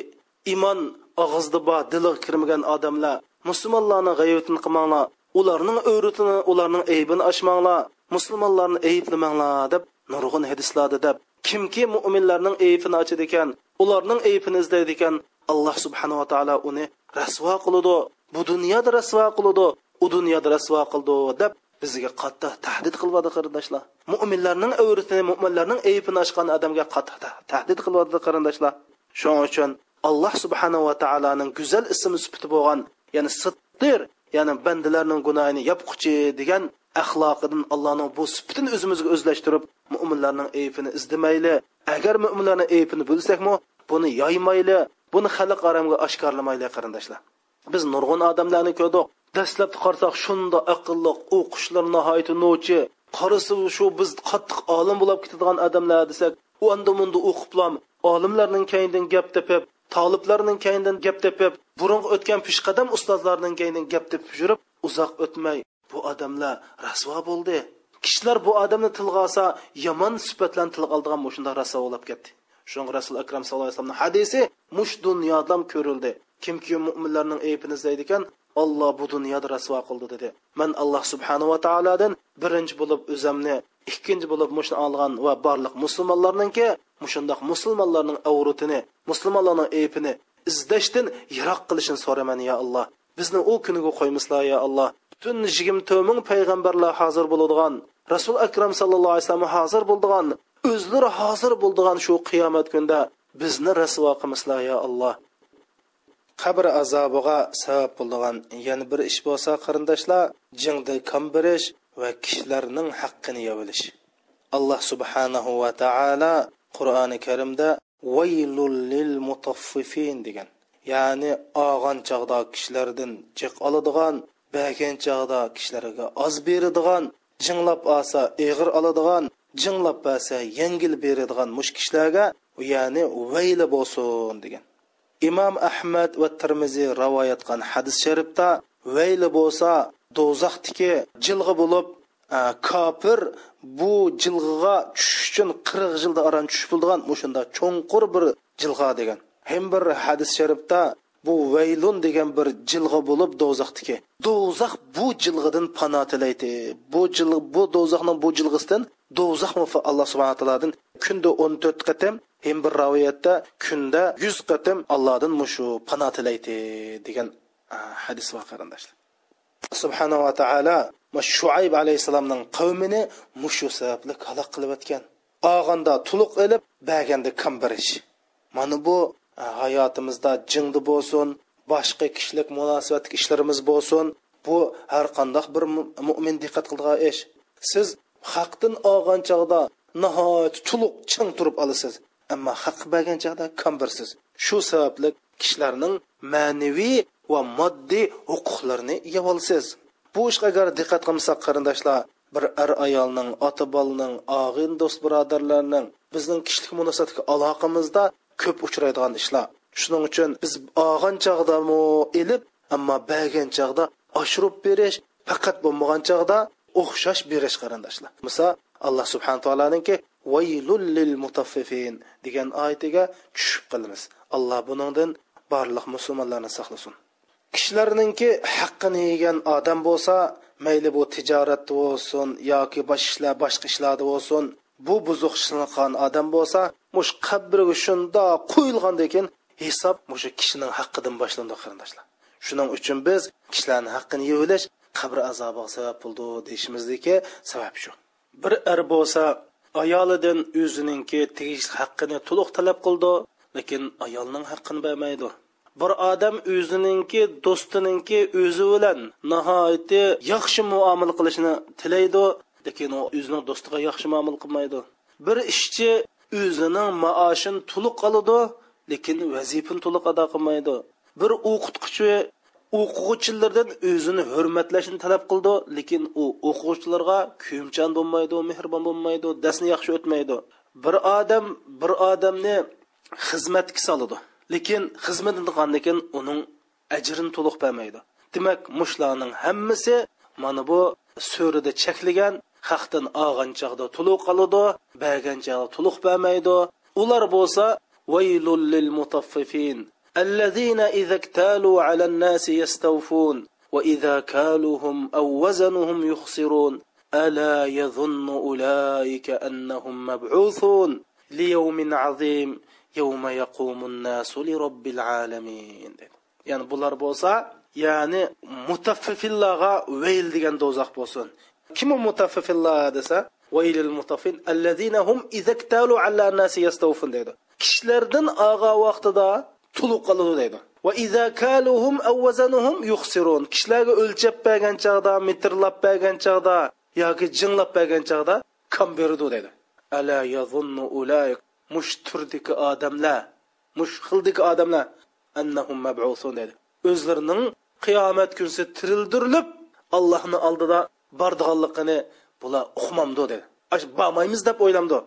Speaker 1: iymon og'izda bor dili kirmagan odamlar musulmonlarni g'ayvatini qilmanglar ularning o'ritini ularning aybini ochmanglar musulmonlarni ayblamanglar deb nurg'un hadislarda deb kimki mo'minlarning aybini ochadi ekan ularning aybini izlaydi ekan alloh subhanava taolo uni rasvo qiladi bu dunyoda rasvo qiladi u dunyoda rasvo qildi deb bizga qattiq tahdid qilyapti qarindoshlar mo'minlarning avritini mo'minlarning aybini ochgan odamga qattiq tahdid qilyapti qarindoshlar shuning uchun alloh subhanava taoloning go'zal ismi sifati bo'lgan ya'ni siddir ya'ni bandalarning gunohini yopquchi degan axloqidan allohning bu sifatini o'zimizga o'zlashtirib mo'minlarning aybini izdamayli agar mo'minlarning aybini bilsakmi buni yoymayli buni xalq aramga oshkorlamayli qarindoshlar biz nurg'un odamlarni ko'rdik dastlab qarsak shunda aqlli o'qishlar nihoyat novchi qarasa shu biz qattiq olim bo'lib ketadigan odamlar desak u anda munda o'qiblam olimlarning kayindan gap tepib toliblarning kayindan gap tepib burungi o'tgan pishqadam ustozlarning kayindan gap tepib yurib uzoq o'tmay bu odamlar rasvo bo'ldi kishilar bu odamni tilga olsa yomon sifatlarni tilga oldigan shunda rasvo bo'lib ketdi shunga rasul akram sallallohu alayhi vasallamni hadisi mush dunyodan ko'rildi kimki mo'minlarning aybini izlaydi ekan olloh bu dunyoni rasvo qildi dedi man alloh subhanava taolodan birinchi bo'lib o'zimni ikkinchi bo'lib mushni olgan va barliq musulmonlarninki mushundoq musulmonlarning avrutini musulmonlarning aybini izlashdan yiroq qilishini so'raman yo alloh bizni u kuniga qo'ymislar yo alloh butun yigirma to'rt ming payg'ambarlar hozir bo'ladigan rasul akram sallallohu alayhi vasallam hozir bo'ladigan o'zlari hozir bo'ladigan shu qiyomat kunida bizni rasvo qilmislar yo alloh qabr azobiga sabab bo'lgan yana bir ish bo'lsa qarindoshlar jingda kombirish va kishilarning haqqini yovilish alloh subhanahu va taolo qur'oni karimda vaylul lil mutaffifin degan ya'ni og'an chog'da kishilardan jiq oladigan bergan chog'da kishilarga oz beradigan jinglab olsa eg'ir oladigan jinglab bersa yengil beradigan mush kishilarga ya'ni vayli bo'lsin degan imom ahmad va termiziy rivoyat qilgan hadis sharifda vayli bo'lsa do'zaxdiki jilg'i bo'lib e, kofir bu jilg'iga tushish uchun qirq yilda aron tushib bo'lgan o'shanda cho'nqur bir jilg'a degan ham bir hadis sharifda bu vaylun degan bir jilg'a bo'lib do'zaxdiki do'zax bu jilg'idan pano tilaydi bu jil bu do'zaxning bu jilg'isidan do'zax alloh subhana taolodan kunda o'n to'rt qatam Hem bir rivoyatda kunda 100 qatim Allohdan mushu pana tilaydi degan ah, hadis va qarindoshlar. Subhanahu va taolo Shuayb alayhisalomning qavmini mushu sababli halok qilib atgan. Og'anda tuluq elib, baganda birish. Mana bu ah, hayotimizda jingdi bo'lsin, boshqa kishilik munosabatlik ishlarimiz bo'lsin, bu har qanday bir mu'min diqqat qiladigan ish. Siz haqdan olgan chog'da nihoyat tuluq ching turib olasiz ammo haq bo'lgan chaqda kambirsiz shu sababli kishilarning ma'naviy va moddiy huquqlarini evolsiz bu ishga agar diqqat qilmasak qarindoshlar bir er ayolning ota bolaning og'in do'st birodarlarning bizning kishilik munosabatga aloqamizda ko'p uchraydigan ishlar shuning uchun biz olgan chog'damu ilib ammo bergan chog'da oshirib berish faqat bo'lmagan chog'da o'xshash berish qarindoshlar misol alloh subhana taoloniki vaylullil mutaffifin degan oyatiga tushib qilamiz alloh buningdan barliq musulmonlarni saqlasin kishilarninki haqqini yegan odam bo'lsa mayli bu tijoratda bo'lsin yoki boshqa ishlar boshqa ishlarda bo'lsin bu buzuq ishni qilgan odam bo'lsa mush qabriga shundoq qo'yilgandan keyin hisob mushu kishining haqqidan boshlandi qarindoshlar shuning uchun biz kishilarni haqqini yeyverish qabr azobiga sabab bo'ldi deyishimizniki sabab shu bir er bo'lsa ayolidan o'ziningki tegishli haqqini to'liq talab qildi lekin ayolning haqqini bermaydi bir odam o'zininki do'stininki o'zi bilan nihoyatda yaxshi muomala qilishni tilaydi lekin u o'zining do'stiga yaxshi muomala qilmaydi bir ishchi o'zining maoshini to'liq oladi lekin vazifani to'liq ado qilmaydi bir o'qituvchi o'quvchilardan o'zini hurmatlashini talab qildi lekin u o'quvchilarga kuyimchan bo'lmaydi mehribon bo'lmaydi darsni yaxshi o'tmaydi bir odam bir odamni xizmatga soladi lekin xizmat qilgandan keyin uning ajrini to'liq bermaydi demak mushlarning hammasi mana bu so'rida cheklagan haqdan olgan chog'da to'liq qoladi bergan chog'da to'liq bermaydi ular bo'lsa vaylul lil الذين إذا اكتالوا على الناس يستوفون وإذا كالوهم أو وزنهم يخسرون ألا يظن أولئك أنهم مبعوثون ليوم عظيم يوم يقوم الناس لرب العالمين يعني بولار بوصا يعني متفف الله ويل ديگن دوزاق بوسون كم متفف الله دسا ويل المتفين الذين هم إذا اكتالوا على الناس يستوفون ديدو كشلردن آغا وقت tuluq qiladi deydi kishilarga o'lchab bergan chog'da metrlab bergan chog'da yoki jinglab bergan chog'da kam berdi deydi ala yazunnu ulay mush turdiki odamlar mush xildiki odamlar annahum mabusun deydi o'zlarining qiyomat kunsi tirildirilib allohni oldida bordianligini bular uqmamdi dedi bormaymiz deb o'ylamdi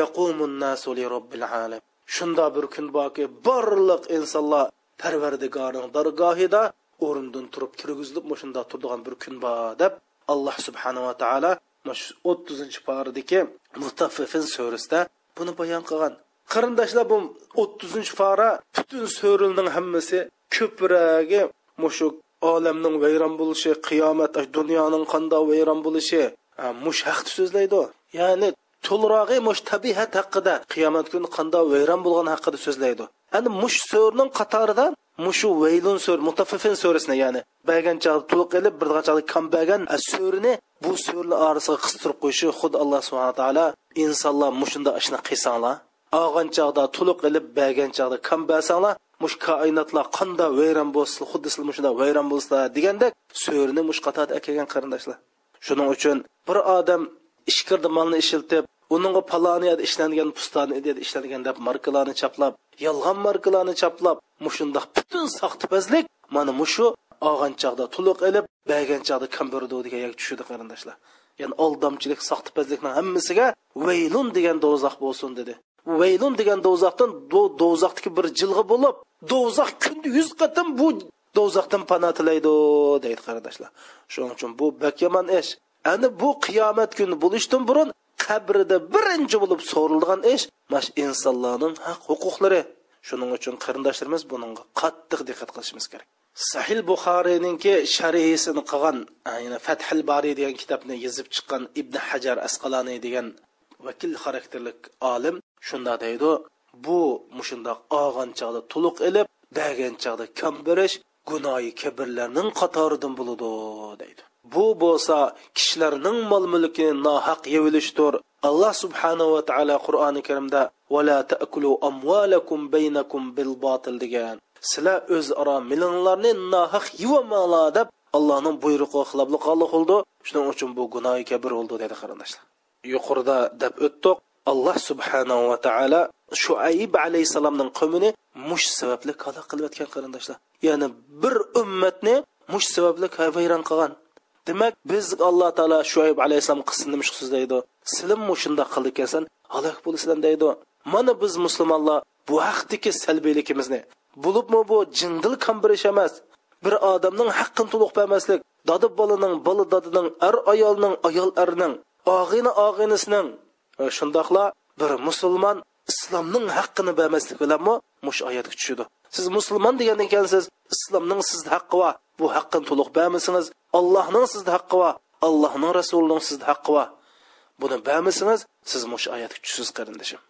Speaker 1: yaqumul nasu li robbil alamin shunda bir kun borki barliq insonlar parvardigoring dargohida o'rindan turib turgizilib shunda turadigan bir kun bor deb alloh subhanava taolo shu o'ttizinchi paradagi mutaffifin surasida buni bayon qilgan qarindoshlar bu o'ttizinchi fara butun so'rilning hammasi ko'pragi mushu olamning vayron bo'lishi qiyomat dunyoning qandoq vayron bo'lishi e, mush haqni so'zlaydi ya'ni to'lrog'i mushtabihat haqida qiyomat kuni qandoq vayron bo'lgani haqida so'zlaydi endi mush so'rning qatorida mushu vaylun so'r mutaffifin so'risini ya'ni bergan chog'da to'liq qilib bir kam bergan e, so'rini bu so'rlar orasiga qistirib qo'yishi xuddi alloh subhana taolo insonlar mushunda ishni qilsanglar og'an chog'da to'liq qilib bergan chog'da kam bersanglar mush koinotlar qanday vayron bo'lsin xuddi sizlar mushunda vayron bo'lsizlar degandek so'rini mush qatorda kelgan qarindoshlar shuning uchun bir odam ishkirdi molni ishiltib uningga paloni yoki ishlangan pustani ishlangan deb markalarni chaplab yolg'on markalarni chaplab mushundoq butun soxtipazlik mana mushu olgan chog'da tuluq ilib bergan chog'da kamburdu degan tushidi qarindoshlar ya'ni aldamchilik soxtipazlikni hammasiga vaylun degan do'zax bo'lsin dedi vaylun degan do'zaxdan do'zaxdagi bir jilg'i bo'lib do'zax kunda yuz qatim bu do'zaxdan pano tilaydi deydi qarindoshlar shuning uchun bu bak yomon ish ana bu qiyomat kuni bo'lishdan burun qabrida birinchi bo'lib so'riladigan ish mana shu insonlarning haq huquqlari shuning uchun qarindoshlarimiz buningga qattiq diqqat qilishimiz kerak sahil buxoriyninki sharhisini qilgan ya'ni fathil bariy degan kitobni yozib chiqqan ibn hajar asqaloniy degan vakil xarakterlik olim shunda deydi bu mushundoq og'an chog'da to'liq ilib bagan chog'da kambirish gunoyi kabirlarning qatoridan bo'ladi deydi bu bo'lsa kishilarning mol mulki nohaq yevilishdir alloh subhanava taolo qur'oni karimda vala taakulu amvalakum baynakum bil botil degan sizlar o'zaro milinglarni nohaq yevamanglar deb allohning buyrug'i xiloblik alloh qildi shuning uchun bu gunohi kabir bo'ldi dedi qarindoshlar yuqorida deb o'tdik alloh subhanava taolo shuayb alayhissalomning qavmini mush sababli qala qilayotgan qarindoshlar ya'ni bir ummatni mush sababli vayron qilgan demak biz alloh taolo shoyib alayhissalom qilsin demushsiz deydi sizlar shundoq qildi ekansan halok bo'lasizlar deydi mana biz musulmonlar bu haqdagi salbiyligimizni bo'libmi bu jindil kambirish emas bir odamning haqqini to'liq bermaslik dodi bolaning bola dodining ar ayolning ayol arning og'ini og'inisining e, shundoqla bir musulmon islomning haqqini bermaslik bilanmi mush oyatga tushadi siz musulmon degan ekansiz islomning sizni haqqi bor bu haqqini to'liq bermisiniz allohning sizda haqqi va allohning rasulining sizda haqqi va buni bermisiniz siz mush oyatga tushsiz qarindoshim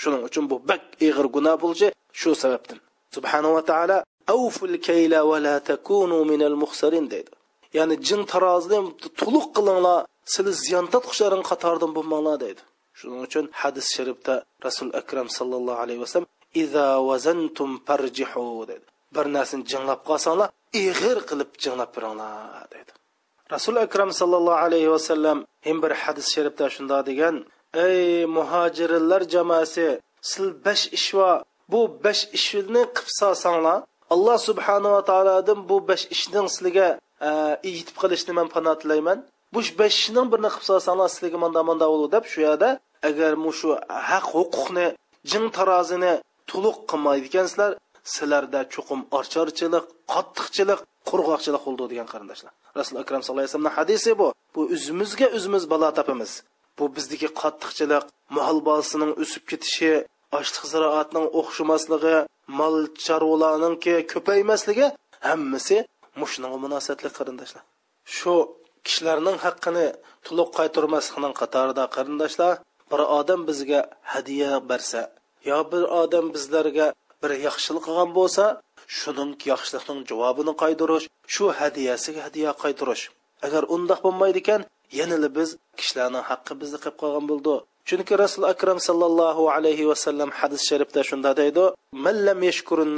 Speaker 1: shuning uchun bu bak ig'ir gunoh bo'lchi shu sababdan subhanava taala awful kayla va la takunu min al muhsarin deydi ya'ni jin tarozini to'liq qilinglar sizlar ziyon tortqushlarning qatoridan bo'lmanglar deydi shuning uchun hadis sharifda rasul akram sallallohu alayhi vasallam iza vazantum parjihu dedi bir narsani jinglab qolsanglar ig'ir qilib jinglab turinglar dedi rasul akram sallallohu alayhi vasallam ham bir hadis sharifda shunda degan ey muhojirinlar jamoasi sil besh ish va bu besh ishni qilib solsanglar alloh subhanava taolodan bu besh ishning sizlarga e, yetib qilishni man panoh tilayman bu besh ishning birini qilib solsanglar sizlarga manda manda bo'ladi deb shu yerda agar shu haq huquqni jing tarozini to'liq qilmaydigansizlar sizlarda chuqum orchorchilik qattiqchilik qurg'oqchilik bo'ldi degan qarindoshlar rasul akram sallallohu alayhi vasallamning hadisi bu bu o'zimizga o'zimiz balo topamiz bu bizniki qattiqchilik mol bolasining o'sib ketishi ochliq ziroatning o'xshamasligi mol chorvalarninki ko'paymasligi hammasi mushunga munosabatli qarindoshlar shu kishilarning haqqini to'liq qaytarmaslikning qatorida qarindoshlar bir odam bizga hadya bersa yo bir odam bizlarga bir yaxshilik qilgan bo'lsa shuningki yaxshilikning javobini qaytarish shu hadiyasiga hadiya qaytarish agar undoq bo'lmaydi ekan yanada biz kishilarni haqqi bizni qilib qolgan bo'ldi chunki rasul akram sallallohu alayhi vasallam hadis sharifda shunday deydi mallam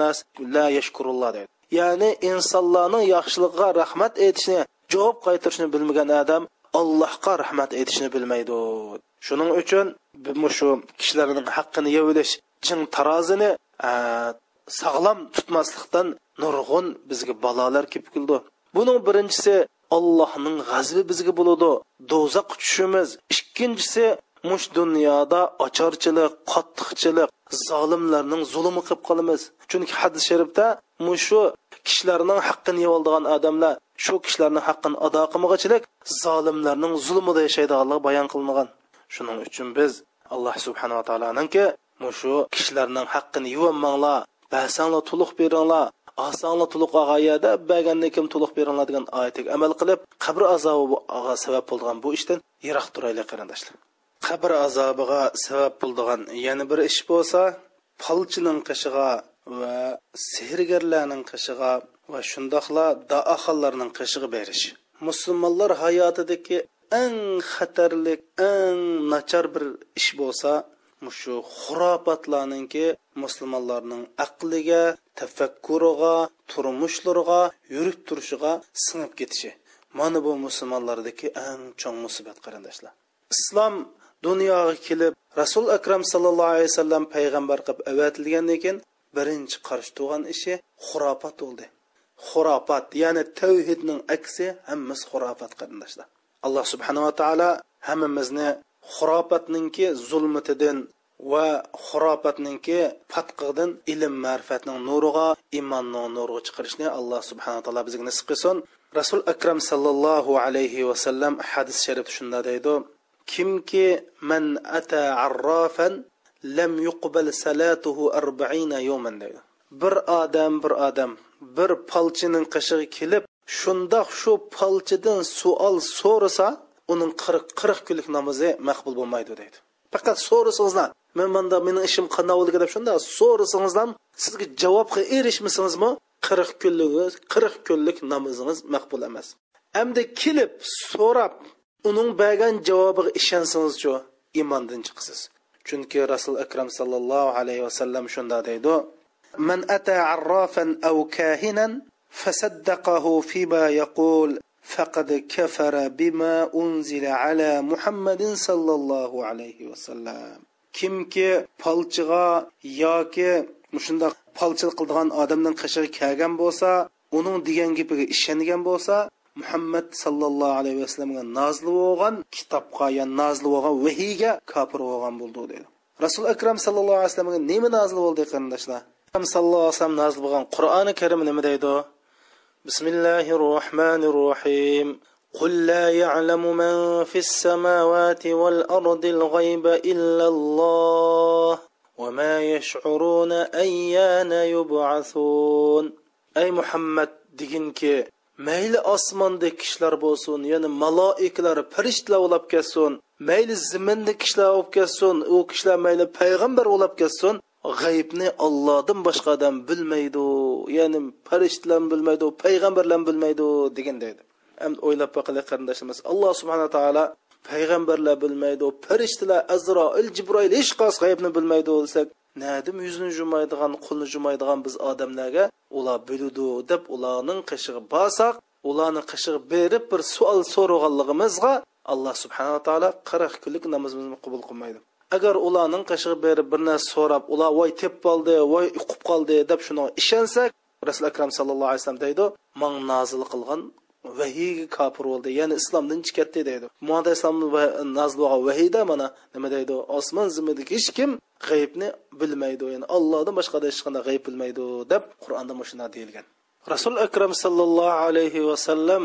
Speaker 1: nas la yashkurulloh deydi ya'ni insonlarning yaxshiligiga rahmat aytishni javob qaytarishni bilmagan odam allohga rahmat aytishni bilmaydi shuning uchun shu kishilarning haqqini yevilish chin tarozini sog'lom tutmaslikdan nurg'un bizga balolar kelib keldi buning birinchisi allohning g'azbi bizga bo'ladi do'zax tushimiz ikkinchisi mush dunyoda ocharchilik qattiqchilik zolimlarning zulmi qilib qolamiz chunki hadis sharifda mushu kishilarning haqqini yeb oldigan odamlar shu kishilarni haqqini ado qilmag'ichilik zolimlarning zulmida yashaydiganligi bayon qilingan shuning uchun biz alloh subhanava taoloninki mushu kishilarning haqqini yuvammanglar basanglar tuluq beringlar osonglar tuluq og'ayada bergandan kim tuluq beringlar degan oyatiga amal qilib qabr azobi sabab bo'lgan bu ishdan yiroq turaylik qarindoshlar qabr azobiga sabab bo'ldigan yana bir ish bo'lsa palchining qishiga va sehrgarlarning qishiga va shundoqla daoxonlarning qishig'i berish musulmonlar hayotidagi eng xatarlik eng nachar bir ish bo'lsa shu xurofatlarninki musulmonlarning aqliga tafakkuriga turmushlariga yurib turishiga singib ketishi mana bu musulmonlardagi eng chong musibat qarindoshlar islom dunyoga kelib rasul akram sallallohu alayhi vasallam payg'ambar qilib avatilgandan keyin birinchi qarshi tug'an ishi xurofat bo'ldi xurofat ya'ni tavhidning aksi hammasi xurofat qarindoshlar alloh subhanava taolo hammamizni xurofatninki zulmitidan va xurofatninki patqiqdan ilm ma'rifatning nuriga iymonning nuriga chiqarishni alloh subhanaa taolo bizga nasib qilsin rasul akram sallallohu alayhi vasallam hadis sharif shunda deydi kimki man ata arrofan lam yuqbal salatuhu arba'ina yawman deydi bir odam bir odam bir palchining qishig'i kelib shundoq shu palchidan suol so'rasa uning 40 qirq kunlik namozi maqbul bo'lmaydi deydi faqat so'rasangiz men manda mening ishim qanday bo'ldi deb shunda so'rasangiz ham sizga javobga erishmasangizmi qirq kunlik qirq kunlik namozingiz maqbul emas endi kelib so'rab uning bergan javobiga ishonsangizchu iymondan chiqasiz chunki rasul akram sallallohu alayhi vasallam shunda deydi من أتى عرافا أو كاهنا فصدقه فيما يقول فقد كفر بما أنزل على محمد صلى الله عليه وسلم kimki palchiga yoki shundoq palchilik qiladigan odamning qishig'i kelgan bo'lsa uning degan gapiga ishongan bo'lsa muhammad sallallohu alayhi vasallamga nozil bo'lgan kitobga yo nozil bo'lgan vahiyga kofir bo'lgan bo'ldi dedi rasul akram sallallohu alayhi vasallamga nima nozil bo'ldi qarindoshlar sallallohu alayhi vasallam nozil bo'lgan qur'oni karim nima deydi bismillahi rohmanir rohim قل لا يعلم من في السماوات والأرض الغيب إلا الله وما يشعرون أيان يبعثون أي محمد deginki mayli osmonda kishilar bo'lsin ya'ni maloikalar farishtalar bo'lib ketsin mayli ziminda kishilar bo'lib ketsin u kishilar mayli payg'ambar bo'lib ketsin g'aybni ollohdan boshqa odam bilmaydi ya'ni farishtalar bilmaydi payg'ambarlar bilmaydi degan әмді ойлап бақылы қарындашымыз алла субхана тағала пайғамбарлар білмейді ол періштелер әзірайіл жібраил ешқайсы ғайыпны білмейді десек нәдім жүзін жумайдыған құлны жумайдыған біз адамдарға олар біледі деп олардың қышығы басақ олардың қышығы беріп бір суал сорғанлығымызға алла субхана тағала қырық күнлік намазымызды құбыл қылмайды agar ularning qashig'i berib bir narsa so'rab ular voy tepib qoldi voy uqib qoldi deb shuni ishonsak rasul akram sallallohu alayhi дейді deydi man nozil qilgan vahiyga kofir bo'ldi ya'ni islomdan chiqatdi deydi muhammad islomni nazil bo'lgan vahiyda mana nima deydi osmon zimidagi hech kim g'aybni bilmaydi ya'ni allohdan boshqada hech qanday g'ayb bilmaydi deb qur'onda mana shunday deyilgan rasul akram sallallohu alayhi vasallam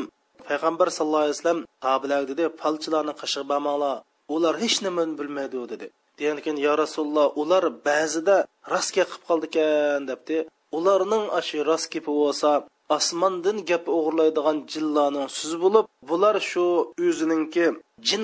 Speaker 1: payg'ambar sallallohu alayhi vasallam tobilar dedi palchilarni qashig'i bamanglar ular hech nimani bilmaydi dedi degan yo rasululloh ular ba'zida rostga qilib qoldi ekan debdi ularning ashu rost kepi bo'lsa osmondan gap o'g'irlaydigan jinlarning so'zi bo'lib bular shu o'zininki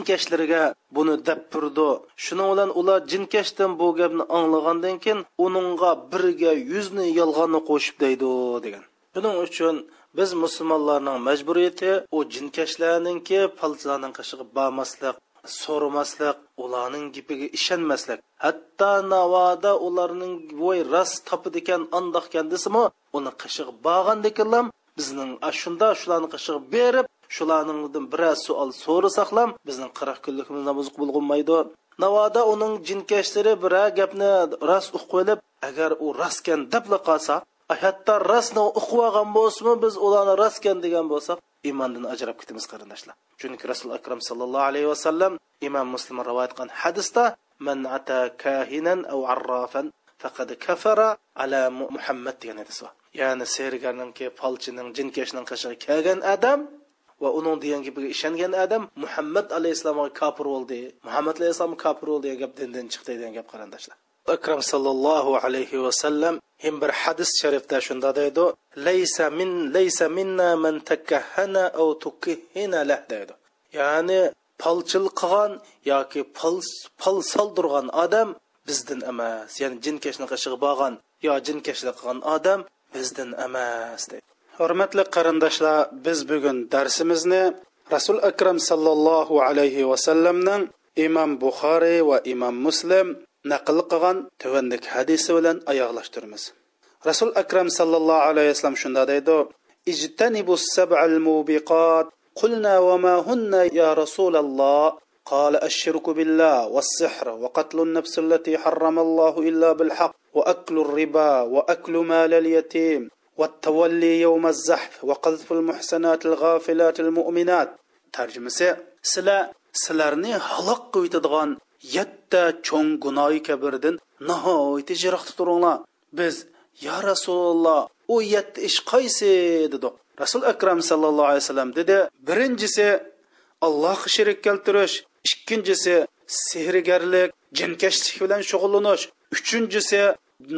Speaker 1: kashlariga buni deb turdi shuning bilan ular jinkashdan bu gapni anglagandan keyin uningga birga yuzni yolg'onni qo'shib deydi degan shuning uchun biz musulmonlarning majburiyati u jinkashlarninki palchalarning qishig'i bormaslik so'ramaslik ularning gapiga ishonmaslik hatto navoda ularning voy rost topadikan andoqkan desimi uni qishig'i borgandekilam bizning shunda shularni qishig'i berib shularningdan biraz savol so'rasak ham bizning qirq kunligimiz namoz qubul bo'lmaydi navoda uning jinkashlari birar gapni rost uqib qo'yilib agar u rostkan debla qolsa hatto rostni uqib olgan bo'lsinmi biz ularni rostkan degan bo'lsak iymondan ajrab ketamiz qarindoshlar chunki rasul akram sallallohu alayhi vasallam imom muslim rivoyat qilgan hadisda man ata kahinan aw arrafan faqad kafara ala muhammad degan hadis bor ya'ni sergarninki falchining jinkashning qashiga kelgan odam va uning degan gapiga ishongan odam muhammad alayhissalomga kofir bo'ldi muhammad alayhissalom kofir bo'ldi degan gap dindan chiqdi degan gap qarindoshlar akram sallallohu alayhi vasallam hem bir hadis sharifda shunda deydi laysa min laysa minna man takkahana aw tukkihina lah deydi ya'ni palchil qilgan yoki pal pal soldirgan odam bizdan emas ya'ni jinkashni qishig'i bo'lgan yo jinkashlik qilgan odam bizdan emas deydi hurmatli qarindoshlar biz bugun darsimizni rasul akram sallallohu alayhi vasallamning imom buxoriy va imom muslim نقل قىلغان تۆۋەندىكى ھەدىسى رسول ئاياغلاشتۇرىمىز رەسۇل الله سەللاللاھۇ وسلم ۋەسەلەم شۇندا دەيدۇ اجتنبوا السبع الموبقات قلنا وما هن يا رسول الله قال الشرك بالله والسحر وقتل النفس التي حرم الله إلا بالحق وأكل الربا وأكل مال اليتيم والتولي يوم الزحف وقذف المحسنات الغافلات المؤمنات ترجمسى سلا سلارني هلاك قويتدغان yetti ço'ng gunoyi kabirdan nihoyatda jiroqda turinglar biz yo o yette yetti ish qaysi dedik rasul akram sallallohu alayhi vasallam dedi birinchisi allohga sherik keltirish ikkinchisi sehrgarlik jinkashlik bilan shug'ullanish uchinchisi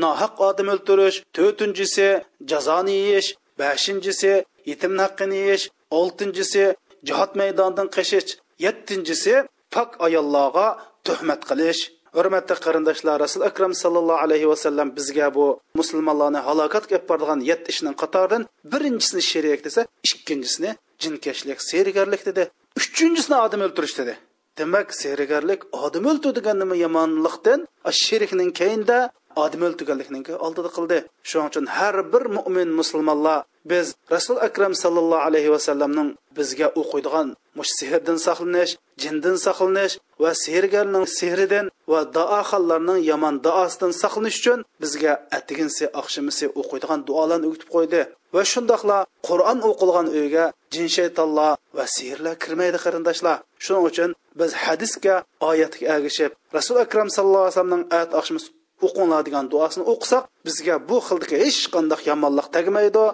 Speaker 1: nohaq odam o'ltirish to'rtinchisi jazoni yeyish beshinchisi yetimni haqqini yeyish oltinchisi jihod maydonidan qashish yettinchisi pak ayollarga tuhmat qilish hurmatli qarindoshlar rasul akram sallallohu alayhi vasallam bizga bu musulmonlarni halokatga olib boradigan yetti ishning qatoridan birinchisini sherik desa ikkinchisini jinkashlik sergarlik dedi uchinchisini odam o'ltirish dedi demak sergarlik odam o'ltirdigan nima yomonlikdan shirkning keyinda odam o'ltirganlikning oldida qildi shuning uchun har bir mo'min musulmonlar biz rasul akram sallallohu alayhi vasallamning bizga o'qiydigan mush sehrdan saqlanish jindan saqlanish va sehrgarning sehridan va daoxonlarning yomon duosidan saqlanish uchun bizga atiginsi oqshimisi o'qiydigan duolarni o'qitib qo'ydi va shundoqla qur'on o'qilgan uyga jin shaytonlar va sehrlar kirmaydi qarindoshlar shuning uchun biz hadisga oyatga ergishib rasul akram sallallohu alayhi vasallamning at oqshimisi o'qinglar degan duosini o'qisak bizga bu xildagi hech qanday yomonlik tegmaydi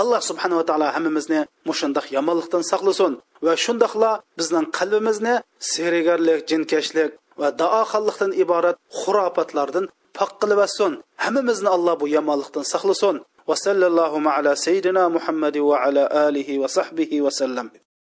Speaker 1: alloh subhanava taolo hammamizni mushundoq yomonlikdan saqlasin va shundoqla bizning qalbimizni sehrgarlik jinkashlik va daoxonlikdan iborat xurofatlardan pok qilibasin hammamizni alloh bu yomonlikdan saqlasin va sallallohu ala sayyidina muhammadi va ala alihi va sahbihi vasallam